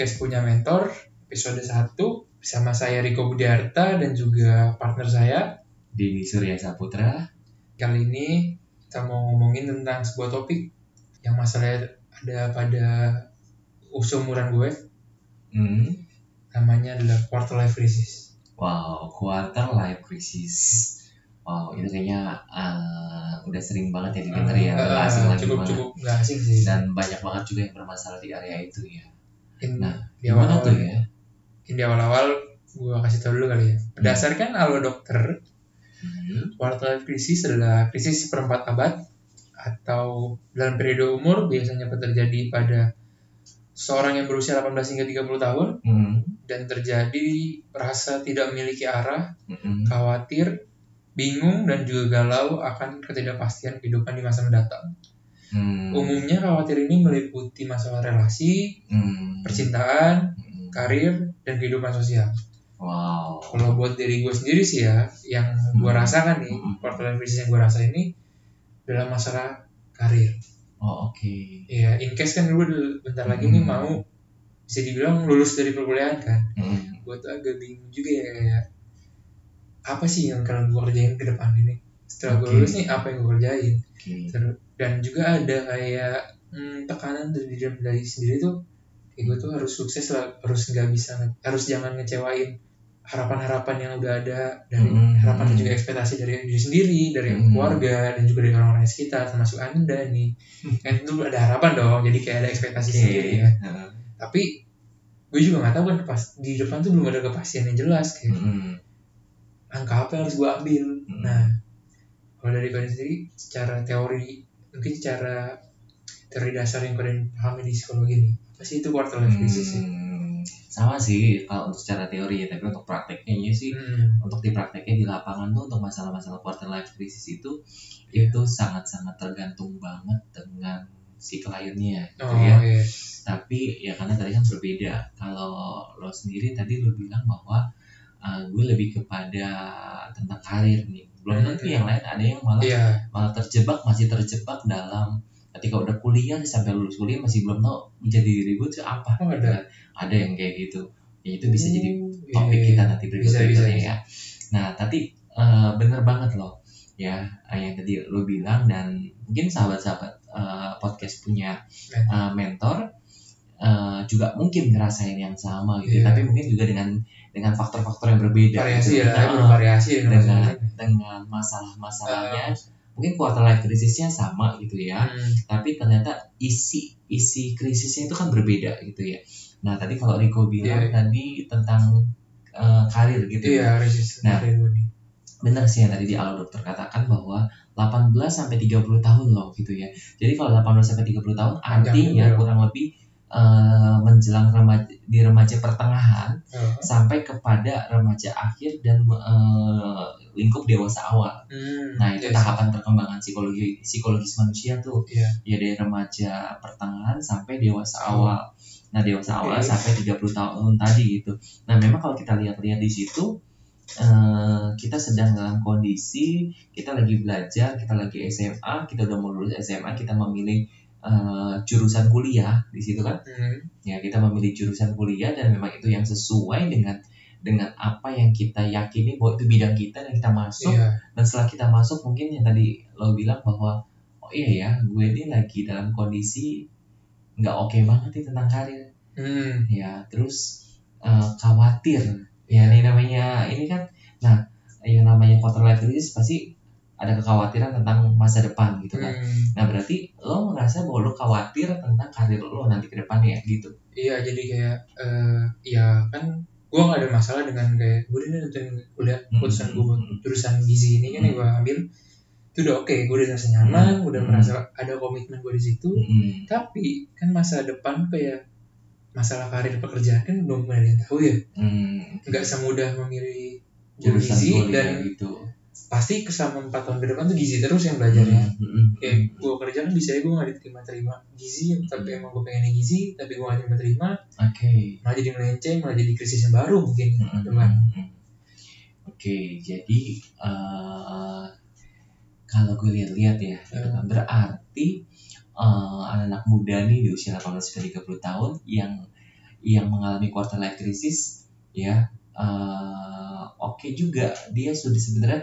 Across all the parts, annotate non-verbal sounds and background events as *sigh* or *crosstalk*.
di podcast Punya Mentor, episode 1 bersama saya Riko Budiarta dan juga partner saya. Dini Surya Saputra. Kali ini kita mau ngomongin tentang sebuah topik yang masalah ada pada umuran gue. Hmm. Namanya adalah quarter life crisis. Wow, quarter life crisis. Wow, itu kayaknya uh, udah sering banget ya didengar ya, Eh, nggak asing lagi cukup banget. cukup asing sih. Dan banyak banget juga yang bermasalah di area itu ya. In- Nah, di Gimana awal-awal tuh ya? in di awal-awal gue kasih tau dulu kali ya. Berdasarkan algo dokter, Hmm. quarter life crisis adalah krisis seperempat abad atau dalam periode umur biasanya terjadi pada seorang yang berusia 18 hingga 30 tahun Hmm. dan terjadi rasa tidak memiliki arah, Hmm. khawatir, bingung dan juga galau akan ketidakpastian kehidupan di masa mendatang. Hmm. Umumnya khawatir ini meliputi masalah relasi, Hmm. percintaan, Hmm. karir, dan kehidupan sosial. Wow. Kalau buat diri gue sendiri sih ya, yang gue Hmm. rasakan nih, Hmm. quarter life crisis yang gue rasa ini adalah masalah karir. Oh, oke. Ya, in case kan gue bentar lagi nih Hmm. mau bisa dibilang lulus dari perkuliahan kan. Hmm. Gue tuh agak bingung juga ya kayak apa sih yang akan gue kerjain ke depan ini. Setelah gue Oke. lulus nih apa yang gue kerjain. Ter- Dan juga ada kayak hmm, tekanan dari diri dari sendiri tuh kayak gue tuh harus sukses lah, harus nggak bisa harus jangan ngecewain harapan-harapan yang udah ada dari Hmm. harapan dan juga ekspektasi dari diri sendiri, dari Hmm. keluarga dan juga dari orang-orang sekitar termasuk anda nih. Kan itu ada harapan dong, jadi kayak ada ekspektasi Oke. sendiri kan. Heeh. Tapi gue juga nggak tahu kan pas di depan tuh belum ada kepastian yang jelas kayak Hmm. langkah apa yang harus gue ambil. Hmm. Nah, kalau dari kalian sendiri secara teori mungkin secara teori dasar yang kalian pahami di psikologi ini apa sih itu quarter life crisis sih? Hmm. Sama sih kalau untuk secara teori ya, tapi untuk prakteknya iya sih Hmm. untuk diprakteknya di lapangan tuh untuk masalah-masalah quarter life crisis itu Iya. itu sangat-sangat tergantung banget dengan si kliennya gitu Oh ya. iya. Tapi ya karena tadi kan berbeda. Kalau lo sendiri tadi lo bilang bahwa uh, gue lebih kepada tentang karir nih. Belum tentu Hmm. yang lain ada yang malah Iya. malah terjebak masih terjebak dalam ketika udah kuliah sampai lulus kuliah masih belum tahu menjadi diri gue tuh apa. Oh ada. Ada yang kayak gitu. Ya, itu bisa jadi Oh, topik iya, kita iya. nanti Bisa, bisa, berikutnya bisa. ya. Nah, tadi eh, bener banget loh ya eh, yang tadi lo bilang dan mungkin sahabat-sahabat eh, podcast punya eh, mentor eh, juga mungkin ngerasain yang sama gitu, Iya. tapi mungkin juga dengan dengan faktor-faktor yang berbeda. Variasi gitu. ya, Nah, bervariasi ya dengan maksudnya. dengan masalah-masalahnya mungkin quarter life krisisnya sama gitu ya Hmm. tapi ternyata isi isi krisisnya itu kan berbeda gitu ya. Nah tadi kalau Rico bilang Iya. tadi tentang eh, karir gitu ya. Iya, Nah. Benar sih yang tadi di awal dokter katakan bahwa 18 sampai 30 tahun loh gitu ya. Jadi kalau 18 sampai 30 tahun artinya kurang lebih eh, menjelang remaja di remaja pertengahan Oh. sampai kepada remaja akhir dan eh, lingkup dewasa awal. Hmm. Nah, itu yes. tahapan perkembangan psikologi psikologis manusia tuh. Iya. Ya dari remaja pertengahan sampai dewasa Oh. awal. Nah, dewasa awal Oke. sampai 30 tahun tadi gitu. Nah, memang kalau kita lihat-lihat di situ eh, kita sedang dalam kondisi kita lagi belajar, kita lagi SMA, kita udah mau lulus SMA, kita memilih eh, jurusan kuliah di situ kan. Hmm. Ya, kita memilih jurusan kuliah dan memang itu yang sesuai dengan dengan apa yang kita yakini bahwa itu bidang kita dan kita masuk Iya. dan setelah kita masuk mungkin yang tadi lo bilang bahwa oh iya ya gue ini lagi dalam kondisi nggak oke banget nih tentang karir Hmm. ya terus eh, khawatir ya ini namanya ini kan nah yang namanya quarter life crisis pasti ada kekhawatiran tentang masa depan gitu kan Hmm. nah berarti lo merasa bahwa lo khawatir tentang karir lo nanti ke depannya gitu Iya, jadi kayak eh ya kan gue gak ada masalah dengan kayak gue udah nentuin kuliah Hmm. keputusan gue buat jurusan gizi ini kan yang gue ambil itu udah oke gue udah merasa nyaman Hmm. udah Hmm. merasa ada komitmen gue di situ Mm-mm. tapi kan masa depan kayak masalah karir pekerjaan kan belum ada yang tahu ya nggak semudah memilih jurusan gizi dan gitu pasti selama empat tahun ke depan tuh gizi terus yang belajarnya Mm-mm. kayak gue kerja kan bisa ya gue gak diterima terima gizi tapi emang gue pengennya gizi tapi gue gak terima terima. Oke. Malah jadi melenceng malah jadi krisis yang baru mungkin depan Mm-mm. Oke, jadi eh, kalau gue lihat-lihat ya, gitu kan, berarti eh, anak-anak muda nih di usia 18 ke 30 tahun yang yang mengalami quarter life crisis ya eh, oke juga. Dia sudah sebenarnya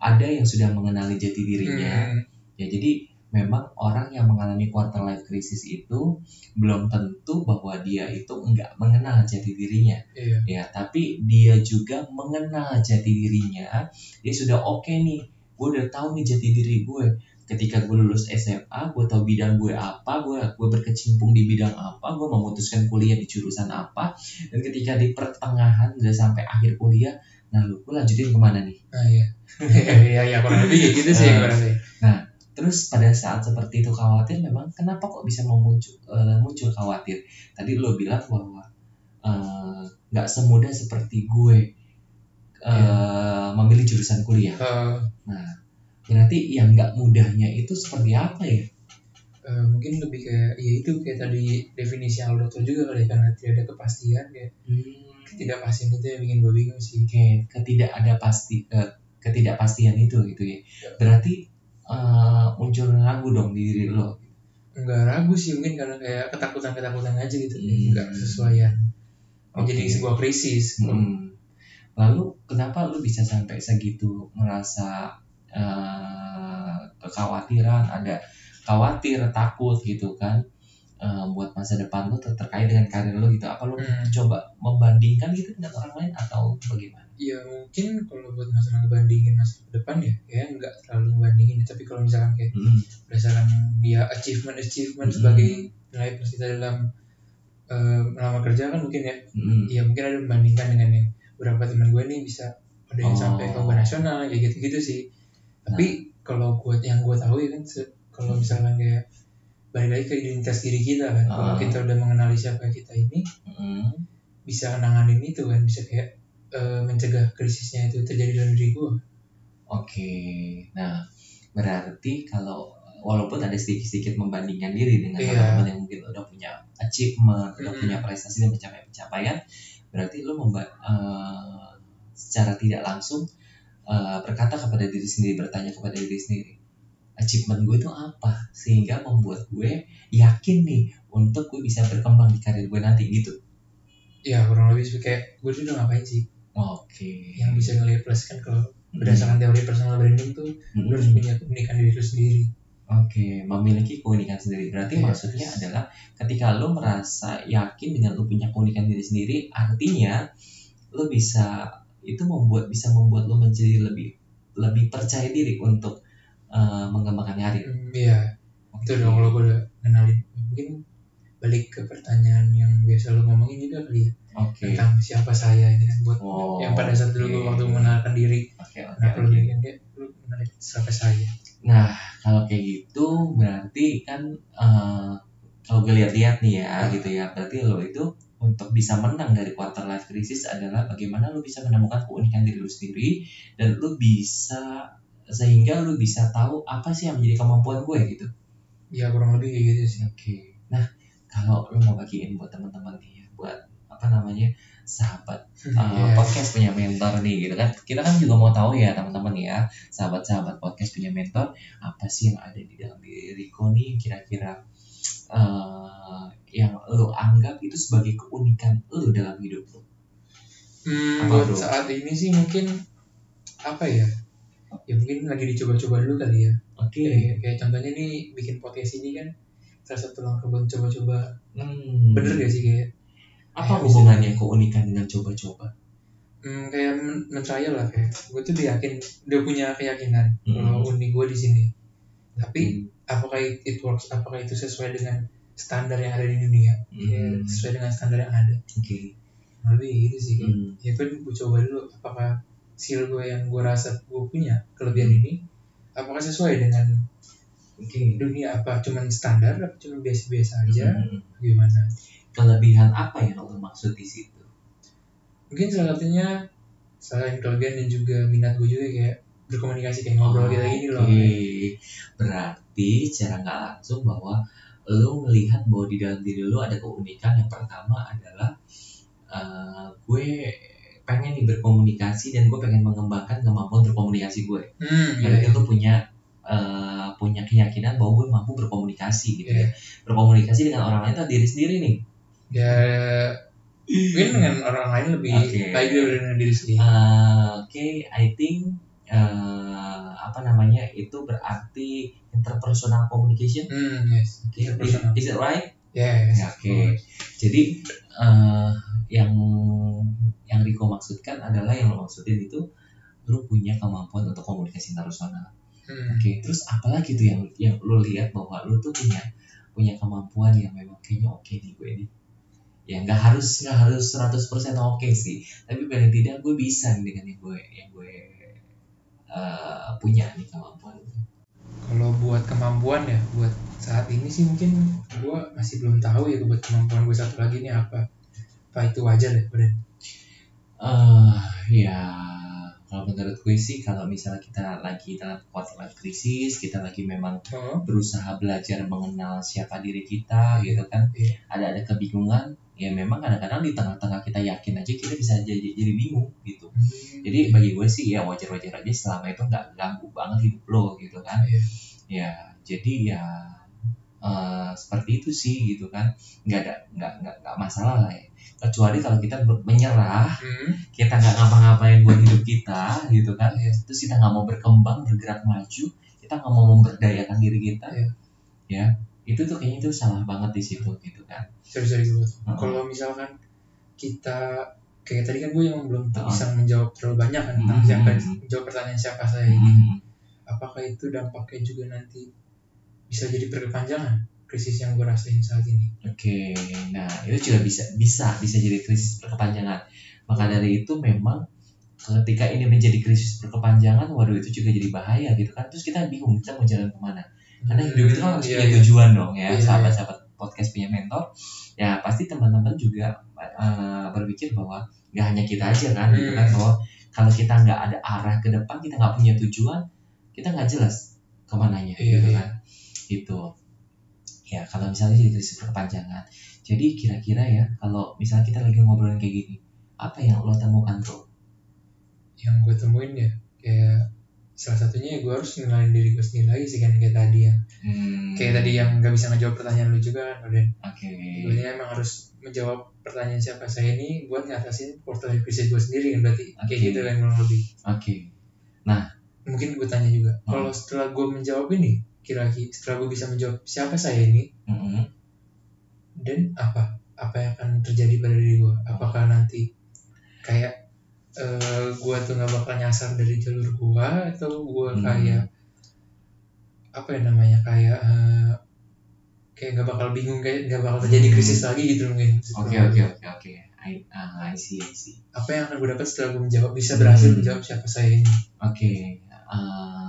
ada yang sudah mengenali jati dirinya. Hmm, ya jadi memang orang yang mengalami quarter life crisis itu belum tentu bahwa dia itu enggak mengenal jati dirinya. Iya. Ya tapi dia juga mengenal jati dirinya. Dia sudah oke nih gue udah tahu nih jati diri gue. Ketika gue lulus SMA gue tahu bidang gue apa gue gue berkecimpung di bidang apa gue memutuskan kuliah di jurusan apa. Dan ketika di pertengahan udah sampai akhir kuliah nah lu gue lanjutin ke mana nih? Nah iya. Iya *laughs* iya iya kurang lebih gitu sih Ah. kurang lebih. terus pada saat seperti itu khawatir memang kenapa kok bisa memuncul eh, muncul khawatir? Tadi lo bilang bahwa eh, nggak semudah seperti gue eh, Iya. memilih jurusan kuliah. Eh, berarti yang nggak mudahnya itu seperti apa ya? Eh, mungkin lebih kayak ya itu kayak tadi definisi yang lo dokter juga kali ya, karena tidak ada kepastian kayak ketidakpastian itu yang bikin gue bingung sih Oke, ketidak ada pasti ke- ketidakpastian itu gitu ya. Ya. Berarti eh, muncul ragu dong di diri lo. nggak ragu sih mungkin karena kayak ketakutan ketakutan aja gitu Hmm. nggak sesuaian Oke. jadi sebuah krisis Mm. Lalu kenapa lu bisa sampai segitu merasa eh, kekhawatiran, ada khawatir, takut gitu kan eh, buat masa depan lu ter- terkait dengan karir lu gitu. Apa lu Hmm. coba membandingkan gitu dengan orang lain atau bagaimana? ya mungkin kalau buat masalah ngebandingin masa depan ya kayak nggak terlalu ngebandingin tapi kalau misalkan kayak Mm. berdasarkan dia achievement achievement Hmm. sebagai nilai plus kita dalam eh, melamar kerja kan mungkin ya Mm. ya mungkin ada membandingkan dengan yang beberapa teman gue nih bisa ada yang Oh. sampai ke lomba nasional kayak gitu gitu sih tapi kalau gue yang gue tahu ya kan kalau misalkan kayak balik lagi ke identitas diri kita kan kalau Ah. kita udah mengenali siapa kita ini Mm. bisa nanganin itu kan bisa kayak eh, mencegah krisisnya itu terjadi dalam diri gue Oke, nah berarti kalau walaupun ada sedikit-sedikit membandingkan diri dengan Iya. teman-teman yang mungkin udah punya achievement, udah Hmm. punya prestasi dan pencapaian-pencapaian, berarti lu memba eh, secara tidak langsung eh, berkata kepada diri sendiri, bertanya kepada diri sendiri, achievement gue itu apa sehingga membuat gue yakin nih untuk gue bisa berkembang di karir gue nanti gitu. ya kurang lebih sih kayak gue tuh udah ngapain sih Oke. yang bisa ngelihat plus kan kalau berdasarkan teori personal branding tuh Hmm. lu harus punya keunikan diri lu sendiri Oke, memiliki keunikan sendiri. Berarti Iya. maksudnya adalah ketika lo merasa yakin dengan lo punya keunikan diri sendiri, artinya lo bisa itu membuat bisa membuat lo menjadi lebih lebih percaya diri untuk eh, mengembangkan karir. Hmm, iya. Itu dong kalau gue kenalin. Mungkin balik ke pertanyaan yang biasa lu ngomongin juga kali ya. Oke. tentang siapa saya ini kan. Buat Oh, yang pada saat dulu oke. waktu mengenalkan diri. Oke, oke, kenapa lu oke. bikin dia? Lu kenalin siapa saya? Nah, kalau kayak gitu berarti kan eh, kalau gue lihat-lihat nih ya gitu ya, berarti lo itu untuk bisa menang dari quarter life crisis adalah bagaimana lo bisa menemukan keunikan diri lo sendiri dan lo bisa sehingga lo bisa tahu apa sih yang menjadi kemampuan gue gitu. ya kurang lebih kayak gitu sih Oke. Nah, kalau lo mau bagiin buat teman-teman nih ya, buat apa namanya sahabat uh, Iya. podcast punya mentor nih gitu kan kita kan juga mau tahu ya teman-teman ya sahabat-sahabat podcast punya mentor apa sih yang ada di dalam diri nih kira-kira uh, yang lo anggap itu sebagai keunikan lo dalam hidup lo Hmm, buat saat ini sih mungkin apa ya ya mungkin lagi dicoba-coba dulu kali ya oke kayak, kayak contohnya nih bikin podcast ini kan salah satu langkah buat coba-coba hmm. bener gak sih kayak apa Kayak hubungannya keunikan dengan coba-coba hmm, kayak men- men-trial lah kayak gue tuh yakin udah punya keyakinan Hmm. kalau uni gue di sini tapi Hmm. apakah it, works apakah itu sesuai dengan standar yang ada di dunia Ya, Hmm. sesuai dengan standar yang ada oke lebih gitu sih kayak. Hmm. ya gue gue coba dulu apakah skill gue yang gue rasa gue punya kelebihan ini apakah sesuai dengan oke dunia apa? Cuman standar apa cuman biasa-biasa aja? Hmm. gimana? Kelebihan apa yang lo maksud di situ? Mungkin salah satunya selain kelebihan dan juga minat gue juga kayak berkomunikasi kayak ngobrol kita gini loh. Berarti secara nggak langsung bahwa lo melihat bahwa di dalam diri lo ada keunikan. Yang pertama adalah eh, gue pengen nih berkomunikasi dan gue pengen mengembangkan kemampuan berkomunikasi gue. hmm, iya, Berarti iya. lo punya eh, punya keyakinan bahwa gue mampu berkomunikasi gitu Iya. ya berkomunikasi dengan orang lain atau diri sendiri nih ya mungkin dengan orang lain lebih Oke. baik dengan diri sendiri Uh, Oke, I think uh, apa namanya itu berarti interpersonal communication. hmm yes Oke, is, Interpersonal. is it right? yes Oke. Jadi uh, yang yang Riko maksudkan adalah yang lo maksudin itu lu punya kemampuan untuk komunikasi interpersonal. Hmm. Oke, terus apalagi tuh yang yang lu lihat bahwa lu tuh punya punya kemampuan yang memang kayaknya oke nih gue ini. Ya nggak harus nggak harus 100% oke sih, tapi paling tidak gue bisa nih dengan yang gue yang gue uh, punya nih kemampuan. kalau buat kemampuan ya buat saat ini sih mungkin gue masih belum tahu ya buat kemampuan gue satu lagi ini apa apa itu wajar ya Bren? Eh ya kalau menurut gue sih kalau misalnya kita lagi dalam life crisis, kita lagi memang oh berusaha belajar mengenal siapa diri kita gitu kan Iya. ada ada kebingungan ya memang kadang-kadang di tengah-tengah kita yakin aja kita bisa jadi jadi bingung gitu Hmm. jadi bagi gue sih ya wajar-wajar aja selama itu nggak ganggu banget hidup lo gitu kan Iya. ya jadi ya eh, seperti itu sih gitu kan nggak ada nggak nggak nggak masalah lah ya kecuali kalau kita menyerah Hmm. kita nggak ngapa-ngapain buat hidup kita gitu kan Iya. terus kita nggak mau berkembang bergerak maju kita nggak mau memberdayakan diri kita Iya. ya itu tuh kayaknya itu salah banget di situ gitu kan sorry gue Heeh. kalau misalkan kita kayak tadi kan gue yang belum Heeh. bisa menjawab terlalu banyak kan tentang Hmm. siapa menjawab pertanyaan siapa saya ini Hmm, apakah itu dampaknya juga nanti bisa jadi berkepanjangan krisis yang gue rasain saat ini. Oke nah itu juga bisa bisa bisa jadi krisis berkepanjangan maka dari itu memang ketika ini menjadi krisis berkepanjangan waduh itu juga jadi bahaya gitu kan. Terus kita bingung kita mau jalan ke mana? Karena hidup itu kan harus Iya, punya iya. tujuan dong ya Iya, sahabat-sahabat podcast punya mentor. Ya pasti teman-teman juga eh, berpikir bahwa nggak hanya kita aja kan gitu kan Hmm. bahwa kalau kita nggak ada arah ke depan kita nggak punya tujuan kita nggak jelas ke mananya Iya, gitu iya. kan itu ya kalau misalnya jadi krisis berkepanjangan jadi kira-kira ya kalau misalnya kita lagi ngobrolin kayak gini apa yang lo temukan bro? Yang gue temuin ya kayak salah satunya ya gue harus ngenalin diri gue sendiri lagi sih kan kayak tadi yang Hmm, kayak tadi yang nggak bisa ngejawab pertanyaan lu juga kan oke. Gue emang harus menjawab pertanyaan siapa saya ini buat ngatasin portal krisis gue sendiri kan berarti kayak Oke. gitu kan kurang lebih. Oke. Mungkin gue tanya juga Hmm. kalau setelah gue menjawab ini kira-kira setelah gue bisa menjawab siapa saya ini Mm-mm. dan apa apa yang akan terjadi pada diri gue apakah nanti kayak eh gue tuh nggak bakal nyasar dari jalur gue atau gue Hmm. kayak apa ya namanya kayak eh, kayak nggak bakal bingung kayak nggak bakal terjadi Hmm. krisis lagi gitu mungkin Oke oke oke oke. I, ah, I see I see. apa yang akan gue dapat setelah gue menjawab bisa berhasil Hmm. menjawab siapa saya ini Oke. ah,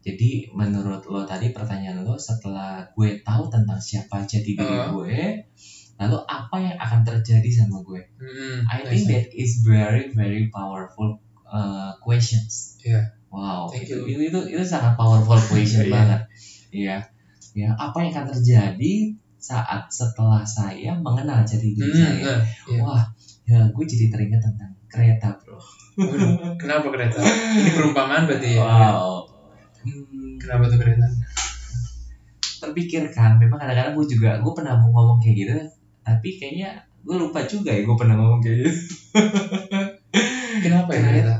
jadi menurut lo tadi pertanyaan lo setelah gue tahu tentang siapa jati diri Uh. gue, lalu apa yang akan terjadi sama gue? Hmm, I think that is very very powerful uh, questions. Iya. Wow. Thank itu, you. itu itu itu sangat powerful question *laughs* Iya. banget. Iya. Ya. Apa yang akan terjadi saat setelah saya mengenal jati diri Hmm, saya? nah, iya. Wah, ya gue jadi teringat tentang kereta, bro. Kenapa kereta ini perumpamaan berarti ya Wow. Hmm, kenapa tuh kereta terpikirkan, memang kadang-kadang gue juga gue pernah mau ngomong kayak gitu, tapi kayaknya gue lupa juga ya gue pernah ngomong kayak gitu. kenapa ya kereta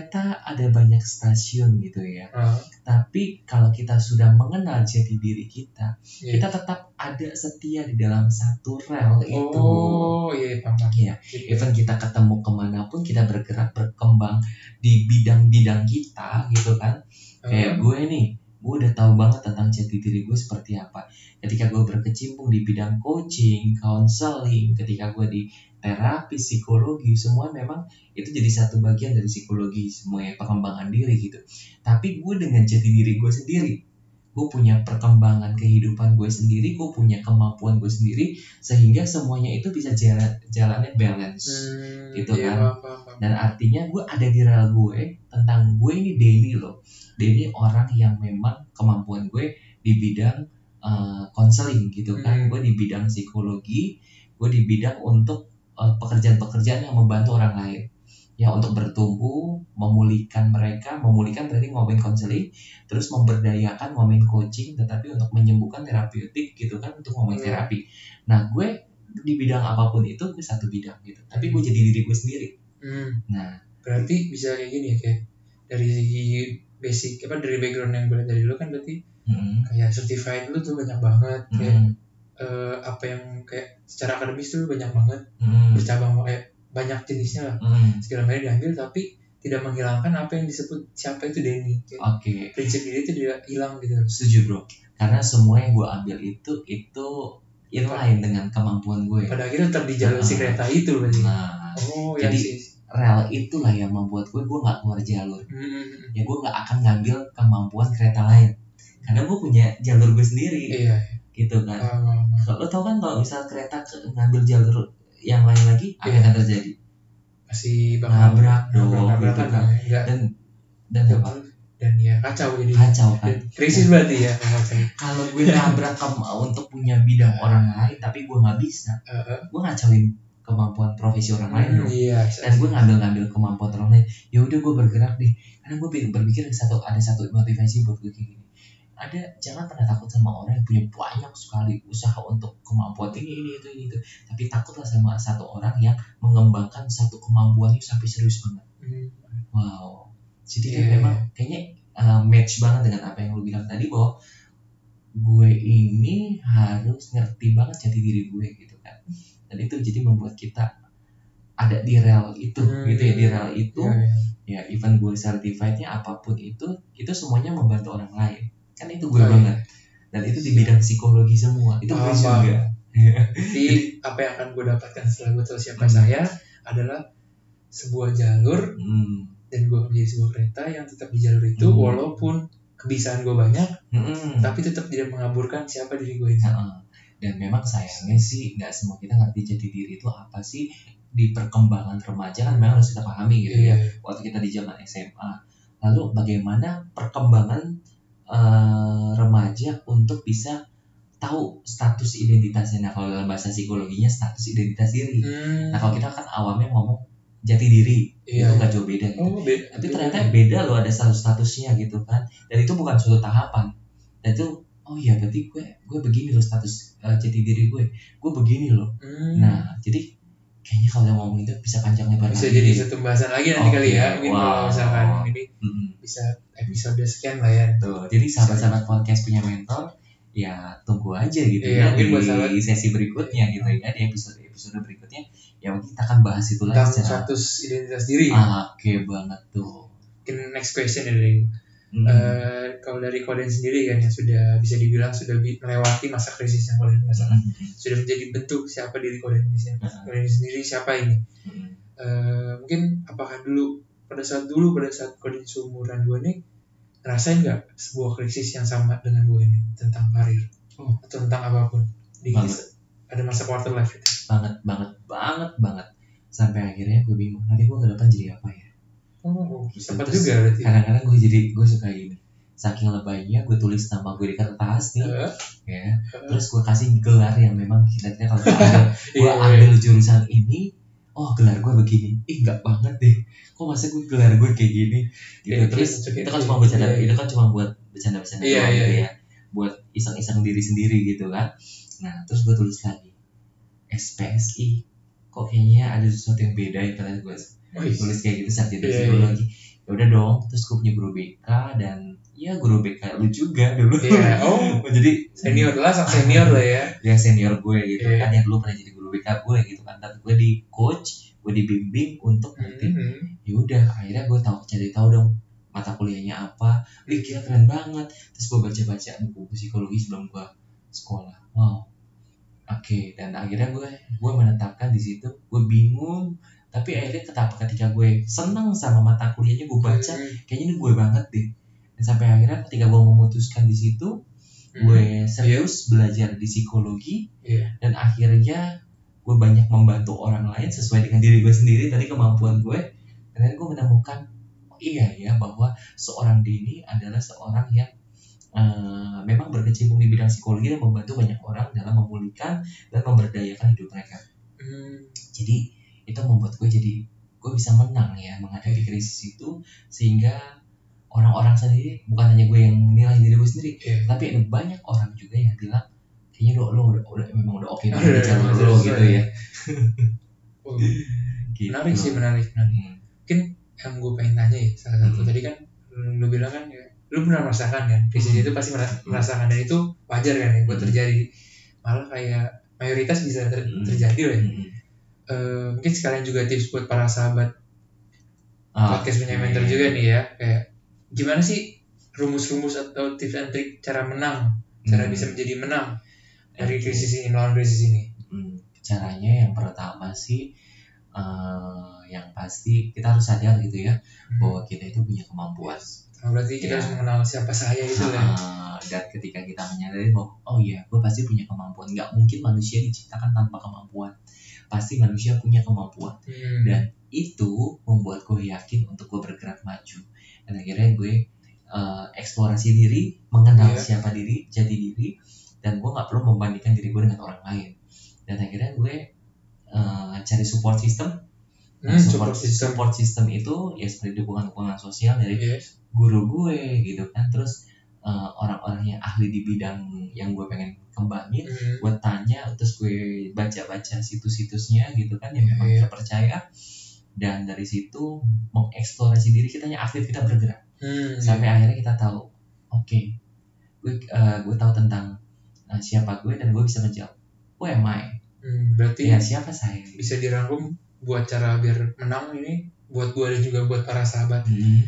kereta. Ada banyak stasiun gitu ya. Ah, Tapi kalau kita sudah mengenal jati diri kita, iya. kita tetap ada setia di dalam satu rel itu. oh iya paham paham. Iya. Gitu. Even kita ketemu ke mana pun, kita bergerak berkembang di bidang-bidang kita gitu kan. Kayak gue nih, gue udah tahu banget tentang jati diri gue seperti apa. Ketika gue berkecimpung di bidang coaching, counseling, ketika gue di terapi, psikologi, semua memang itu jadi satu bagian dari psikologi semua ya pengembangan diri gitu. Tapi gue dengan jati diri gue sendiri, gue punya perkembangan kehidupan gue sendiri, gue punya kemampuan gue sendiri, sehingga semuanya itu bisa jalan jalannya balance. Hmm, Gitu iya, kan. Dan artinya gue ada di rel gue tentang gue ini Denny loh. Denny orang yang memang kemampuan gue di bidang eh, konseling gitu kan. Hmm. Gue di bidang psikologi, gue di bidang untuk pekerjaan-pekerjaan yang membantu orang lain. ya untuk bertumbuh memulihkan mereka memulihkan berarti ngomongin konseling terus memberdayakan ngomongin coaching tetapi untuk menyembuhkan terapeutik gitu kan untuk ngomongin Hmm. terapi nah gue di bidang apa pun itu gue satu bidang gitu tapi gue jadi diri gue sendiri Hmm. nah berarti bisa kayak gini ya kayak dari segi basic apa dari background yang gue lihat dari lu kan berarti mm, kayak certified lu tuh banyak banget kayak mm, eh, apa yang kayak secara akademis tuh banyak banget. Mm, bercabang kayak banyak jenisnya lah. Mm. segala macam diambil tapi tidak menghilangkan apa yang disebut siapa itu Denny. Oke. prinsip diri itu tidak hilang gitu. Setuju bro. Karena semua yang gue ambil itu itu inline dengan kemampuan gue pada akhirnya tetap di jalur si Ah. kereta itu berarti. Nah oh ya Jadi- sih rel itulah yang membuat gue gue nggak keluar jalur. Hmm, ya gue nggak akan ngambil kemampuan kereta lain. Karena gue punya jalur gue sendiri. Iya gitu kan. Kalau lo tau kan kalau misal kereta ke- ngambil jalur yang lain lagi apa Iya. yang akan terjadi? Pasti bakal Nabrak dong, nabrak gitu kan. enggak dan dan apa? dan ya kacau jadi kacau kan? Krisis berarti ya kalau gue nabrak ke- untuk punya bidang orang lain tapi gue nggak bisa Heeh. gue ngacauin kemampuan profesi orang lain dong. Iya dan gue ngambil-ngambil kemampuan orang lain. Ya udah gue bergerak deh. Karena gue berpikir ada satu ada satu motivasi buat gue kayak gini ada jangan pernah takut sama orang yang punya banyak sekali usaha untuk kemampuan ini ini itu ini itu. Tapi takutlah sama satu orang yang mengembangkan satu kemampuannya sampai serius banget. Hmm, wow. Jadi kan Iya. memang kayaknya uh, match banget dengan apa yang lu bilang tadi bahwa gue ini harus ngerti banget jati diri gue gitu kan. Dan itu jadi membuat kita ada di rel itu Hmm. gitu ya di rel itu. Iya, iya. ya even gue certifiednya apa pun itu itu semuanya membantu orang lain kan itu gue iya. banget dan itu di bidang psikologi semua itu gue juga Jadi apa yang akan gue dapatkan setelah gue tahu siapa Hmm. saya adalah sebuah jalur hmm. dan gue menjadi sebuah kereta yang tetap di jalur itu Hmm. walaupun kebisaan gue banyak Hmm. tapi tetap tidak mengaburkan siapa diri gue itu. Heeh. dan memang sayangnya sih nggak semua kita ngerti jati diri itu apa sih di perkembangan remaja kan memang harus kita pahami gitu ya Iya. waktu kita di zaman SMA lalu bagaimana perkembangan eh, remaja untuk bisa tahu status identitasnya nah kalau dalam bahasa psikologinya status identitas diri Hmm, nah kalau kita kan awamnya ngomong jati diri Iya. itu nggak jauh beda gitu Oh, be- tapi ternyata beda loh ada status statusnya gitu kan dan itu bukan suatu tahapan dan itu oh iya berarti gue gue begini loh status eh, jati diri gue gue begini loh Hmm, nah jadi kayaknya kalau yang ngomong itu bisa panjang lebar bisa lagi. jadi satu pembahasan lagi nanti Oke, kali ya. Mungkin kalau wow. misalkan ini. Bisa episode sekian lah ya. Tuh, jadi sahabat-sahabat podcast punya mentor ya tunggu aja gitu Iya, ya di sahabat- sesi berikutnya gitu ya di episode episode berikutnya ya mungkin kita akan bahas itu lagi Tentang secara status identitas diri. ah, oke banget tuh Mungkin next question ya dari Mm. Eh, kalau dari Koden sendiri kan yang sudah bisa dibilang sudah bi- melewati masa krisis yang Koden rasakan Mm. sudah menjadi bentuk siapa diri Koden ini Mm. Koden sendiri siapa ini Mm. Eh, mungkin apakah dulu pada saat dulu pada saat Koden seumuran gue nih ngerasain nggak sebuah krisis yang sama dengan gue ini tentang karir Oh. atau tentang apa pun di Banget. ada masa quarter life itu? Banget banget banget banget. Sampai akhirnya gue bingung nanti gue ke depan jadi apa ya? Oh sempat Terus juga berarti kadang-kadang gue jadi gue suka gini saking lebaynya gue tulis nama gue di kertas nih Eh, ya. Terus gue kasih gelar yang memang kira-kira kalau gue ambil, gue iya, iya. ambil jurusan ini oh gelar gue begini. Ih nggak banget deh. Kok masa gue gelar gue kayak gini? Gitu. Iya, terus iya, itu kan iya, cuma bercanda iya, iya. itu kan cuma buat bercanda-bercanda Iya, doang iya, gitu iya. ya. Buat iseng-iseng diri sendiri gitu kan. Nah terus gue tulis lagi SPSI kok kayaknya ada sesuatu yang beda ya pada gue Oh, iya. tulis kayak gitu sarjana Iya, psikologi ya udah dong. Terus gue punya guru BK dan ya guru BK lu juga dulu. Iya, oh. *laughs* Jadi senior lah sang senior lah ya. *laughs* Ya senior gue gitu Iya. kan yang dulu pernah jadi guru BK gue gitu kan. Tapi gue di coach gue dibimbing untuk nanti Mhm. ya udah akhirnya gue tahu cari tahu dong mata kuliahnya apa. Wih kira keren banget. Terus gue baca baca buku psikologi sebelum gue sekolah. Wow. Oke dan akhirnya gue gue menetapkan di situ. Gue bingung tapi akhirnya ketapa ketika gue seneng sama mata kuliahnya gue baca Mhm. kayaknya ini gue banget deh. Dan sampai akhirnya ketika gue memutuskan di situ gue serius belajar di psikologi. Iya. dan akhirnya gue banyak membantu orang lain sesuai dengan diri gue sendiri tadi kemampuan gue dan gue menemukan oh iya ya bahwa seorang Denny adalah seorang yang eh, memang berkecimpung di bidang psikologi dan membantu banyak orang dalam memulihkan dan memberdayakan hidup mereka Hmm. jadi itu membuat gue jadi gue bisa menang ya menghadapi krisis itu sehingga orang-orang sendiri bukan hanya gue yang nilai diri gue sendiri Iya. tapi ada banyak orang juga yang bilang kayaknya lo lo udah, udah memang udah oke Udah, banget jalur udah lo sesuai. gitu ya *laughs* Oh, gitu. menarik sih menarik menarik Hmm. mungkin yang gue pengen tanya ya salah satu Hmm. tadi kan lu bilang kan ya, lu pernah merasakan kan krisis Hmm. itu pasti mera- merasakan dan itu wajar kan ya buat Hmm. terjadi malah kayak mayoritas bisa ter- Hmm. terjadi loh ya Hmm. Eh, mungkin sekalian juga tips buat para sahabat Ah, podcast punya oke. mentor juga nih ya kayak gimana sih rumus-rumus atau tips and trik cara menang cara Hmm. bisa menjadi menang dari krisis ini melawan krisis ini. Hmm, caranya yang pertama sih eh, yang pasti kita harus sadar gitu ya bahwa kita itu punya kemampuan. Nah, berarti kita Ya. harus mengenal siapa saya itu lah Ah, dan ketika kita menyadari bahwa oh iya gue pasti punya kemampuan. Nggak mungkin manusia diciptakan tanpa kemampuan. Pasti manusia punya kemampuan. Hmm. dan itu membuat gue yakin untuk gue bergerak maju. Dan akhirnya gue eh, eksplorasi diri mengenal Iya. siapa diri jati diri dan gue nggak perlu membandingkan diri gue dengan orang lain dan akhirnya gue eh, cari support system Nah, Hmm, support, support system. support system itu ya seperti dukungan-dukungan sosial dari Yes. guru gue gitu kan terus eh, orang-orang yang ahli di bidang yang gue pengen kembangin Hmm. gue tanya terus gue baca-baca situs-situsnya gitu kan yang memang Iya. terpercaya dan dari situ mengeksplorasi diri kita yang aktif kita bergerak Hmm. sampai akhirnya kita tahu oke gue eh, gue tahu tentang eh, siapa gue dan gue bisa menjawab who am I? Hmm, berarti ya siapa saya? bisa dirangkum buat cara biar menang ini buat gua dan juga buat para sahabat. Hmm,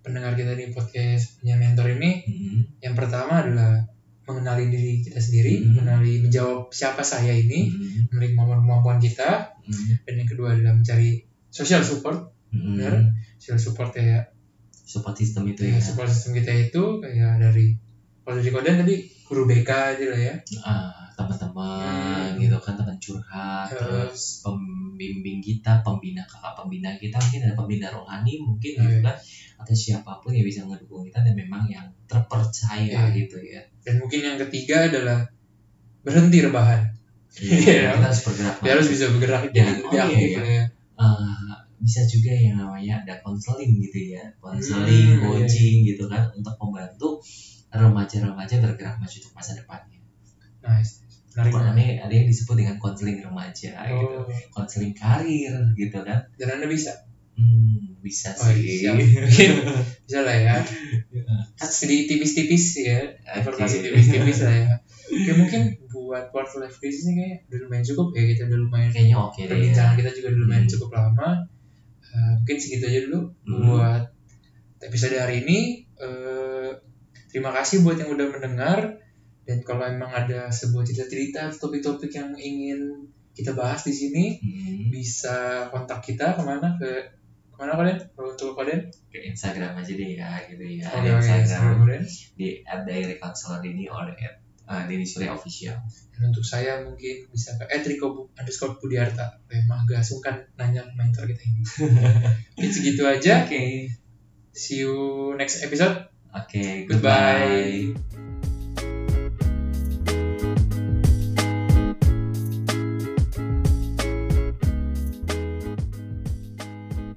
pendengar kita di podcast punya mentor ini hmm, yang pertama adalah mengenali diri kita sendiri Hmm. mengenali menjawab siapa saya ini hmm, memiliki kemampuan-kemampuan kita. Hmm, dan yang kedua adalah mencari social support hmm. Bener. social support kayak support system itu ya, ya. support system kita itu kayak dari kalau dari kodan tadi guru BK aja lah ya ah teman-teman Hmm. gitu kan teman curhat Hmm. terus pembimbing kita pembina kakak pembina kita mungkin ada pembina rohani mungkin Hmm. gitu kan atau siapa pun yang bisa ngedukung kita dan memang yang terpercaya Hmm. gitu ya dan mungkin yang ketiga adalah berhenti rebahan Iya. *laughs* kita harus bergerak dia harus bisa bergerak Dan- jadi oh iya, aktif iya. lah ya Eh, bisa juga yang namanya ada konseling gitu ya konseling Hmm, coaching gitu kan untuk membantu remaja-remaja bergerak maju untuk masa depannya. Nice menarik ada yang disebut dengan konseling remaja gitu. Oh, konseling karir gitu kan. Dan anda bisa? Hmm, bisa Oh, sih. siap. Bisa lah ya. *laughs* Sedikit tipis-tipis ya. Informasi tipis-tipis lah ya. Oke mungkin buat quarter life crisis ini kayak udah lumayan cukup ya. Kita udah lumayan Kayaknya oke deh ya. perbincangan kita juga udah lumayan Hmm. cukup lama. Eh, mungkin segitu aja dulu Hmm. buat episode hari ini. Eh, terima kasih buat yang udah mendengar. Dan kalau emang ada sebuah cerita-cerita atau topik-topik yang ingin kita bahas di sini Hmm, bisa kontak kita ke mana ke ke mana kalian kalau untuk kalian ke Instagram aja deh ya gitu ya. Oke, Di oke, Instagram kalian di @dailycounselor.ini or at uh, Denny Surya official. dan untuk saya mungkin bisa ke @riko underscore budiarta emang agak sungkan nanya mentor kita ini. *laughs* Segitu aja. Oke. see you next episode Oke, Goodbye. goodbye.